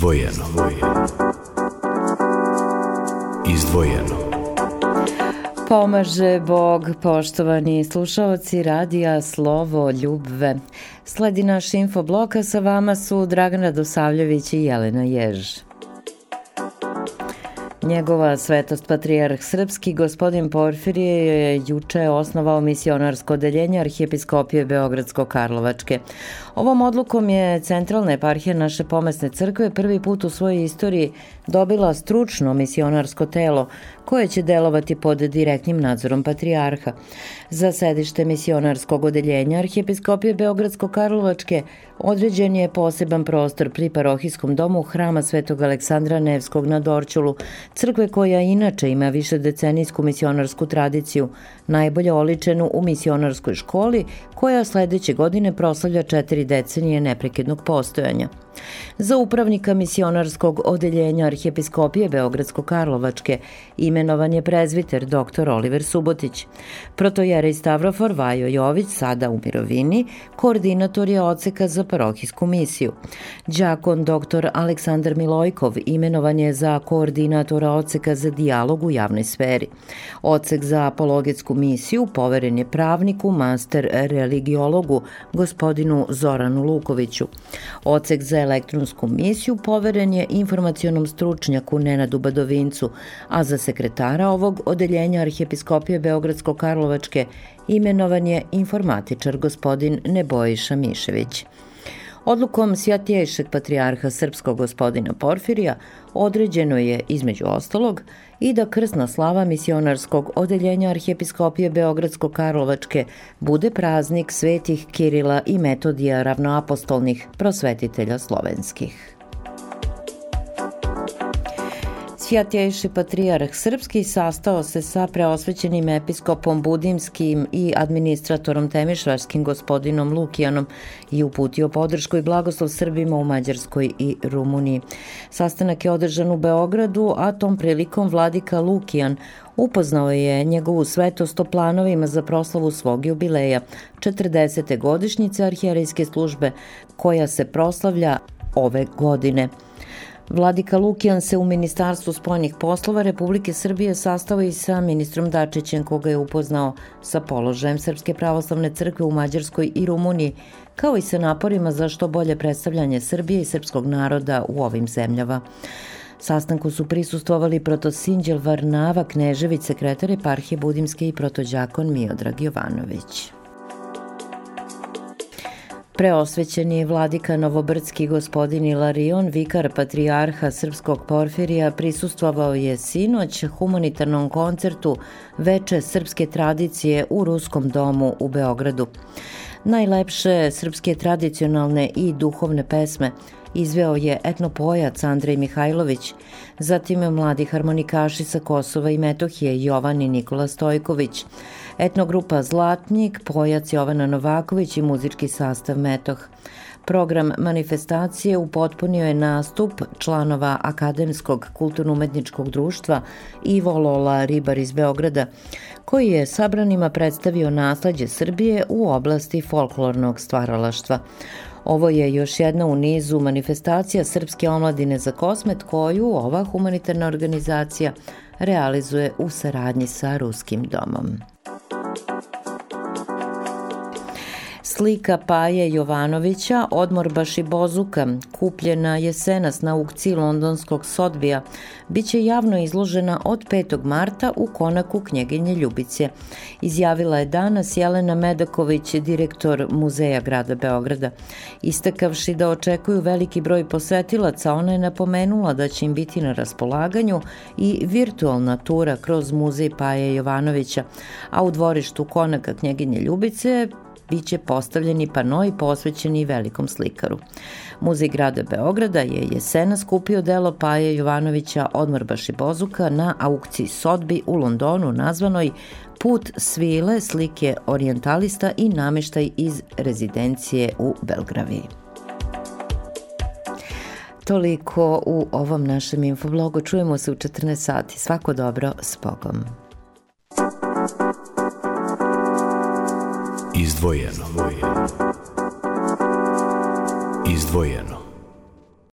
Izdvojeno. Izdvojeno. Pomaže Bog, poštovani slušalci radija Slovo Ljubve. Sledi naš infoblok, sa vama su Dragana Dosavljević i Jelena Jež. Njegova svetost patrijarh srpski gospodin Porfirije je juče osnovao misionarsko odeljenje arhijepiskopije Beogradsko-Karlovačke. Ovom odlukom je centralna eparhija naše pomesne crkve prvi put u svojoj istoriji dobila stručno misionarsko telo koje će delovati pod direktnim nadzorom patrijarha. Za sedište misionarskog odeljenja Arhijepiskopije Beogradsko-Karlovačke određen je poseban prostor pri parohijskom domu hrama Svetog Aleksandra Nevskog na Dorčulu, crkve koja inače ima više decenijsku misionarsku tradiciju, najbolje oličenu u misionarskoj školi koja sledeće godine proslavlja četiri decenije neprekidnog postojanja. Za upravnika misionarskog odeljenja Arhijepiskopije Beogradsko-Karlovačke imenovan je prezviter dr. Oliver Subotić. Protojerej Stavrofor Vajo Jović, sada u Mirovini, koordinator je oceka za parohijsku misiju. Đakon dr. Aleksandar Milojkov imenovan je za koordinatora oceka za dijalog u javnoj sferi. Ocek za apologetsku misiju poveren je pravniku, master religiologu, gospodinu Zoranu Lukoviću. Ocek za elektronsku misiju poveren je informacionom stručnjaku Nenadu Badovincu, a za sekretara ovog odeljenja Arhijepiskopije Beogradsko-Karlovačke imenovan je informatičar gospodin Nebojiša Mišević. Odlukom Svjatiješeg patrijarha srpskog gospodina Porfirija određeno je, između ostalog, i da krsna slava misionarskog odeljenja Arhijepiskopije Beogradsko-Karlovačke bude praznik svetih Kirila i Metodija ravnoapostolnih prosvetitelja slovenskih. Svjatjejši patrijarh Srpski sastao se sa preosvećenim episkopom Budimskim i administratorom Temišvarskim gospodinom Lukijanom i uputio podršku i blagoslov Srbima u Mađarskoj i Rumuniji. Sastanak je održan u Beogradu, a tom prilikom vladika Lukijan upoznao je njegovu svetost o planovima za proslavu svog jubileja, 40. godišnjice arhijerejske službe, koja se proslavlja ove godine. Vladika Lukijan se u Ministarstvu spoljnih poslova Republike Srbije sastao i sa ministrom Dačićem koga je upoznao sa položajem Srpske pravoslavne crkve u Mađarskoj i Rumuniji, kao i sa naporima za što bolje predstavljanje Srbije i srpskog naroda u ovim zemljama. Sastanku su prisustvovali protosinđel Varnava Knežević, sekretar eparhije Budimske i protođakon Miodrag Jovanović. Preosvećeni vladika Novobrdski gospodin Ilarion, vikar patrijarha Srpskog Porfirija, prisustvovao je sinoć humanitarnom koncertu Veče srpske tradicije u Ruskom domu u Beogradu. Najlepše srpske tradicionalne i duhovne pesme izveo je etnopojac Andrej Mihajlović, zatim mladi harmonikaši sa Kosova i Metohije Jovan i Nikola Stojković, etnogrupa Zlatnik, pojac Jovana Novaković i muzički sastav Metoh. Program manifestacije upotpunio je nastup članova Akademskog kulturno-umetničkog društva Ivo Lola Ribar iz Beograda, koji je sabranima predstavio nasledđe Srbije u oblasti folklornog stvaralaštva. Ovo je još jedna u nizu manifestacija Srpske omladine za kosmet koju ova humanitarna organizacija realizuje u saradnji sa Ruskim domom. Slika Paje Jovanovića, odmor Baši Bozuka, kupljena jesenas na aukciji londonskog Sotbija, biće javno izložena od 5. marta u konaku knjeginje Ljubice. Izjavila je danas Jelena Medaković, direktor Muzeja grada Beograda. Istakavši da očekuju veliki broj posetilaca, ona je napomenula da će im biti na raspolaganju i virtualna tura kroz muzej Paje Jovanovića, a u dvorištu konaka knjeginje Ljubice biće postavljeni panoi posvećeni velikom slikaru. Muzej grada Beograda je jesena skupio delo Paje Jovanovića Odmor Baši Bozuka na aukciji Sodbi u Londonu nazvanoj Put svile slike orientalista i nameštaj iz rezidencije u Belgraviji. Toliko u ovom našem infoblogu. Čujemo se u 14 sati. Svako dobro, s Bogom. Izdvojeno. Izdvojeno.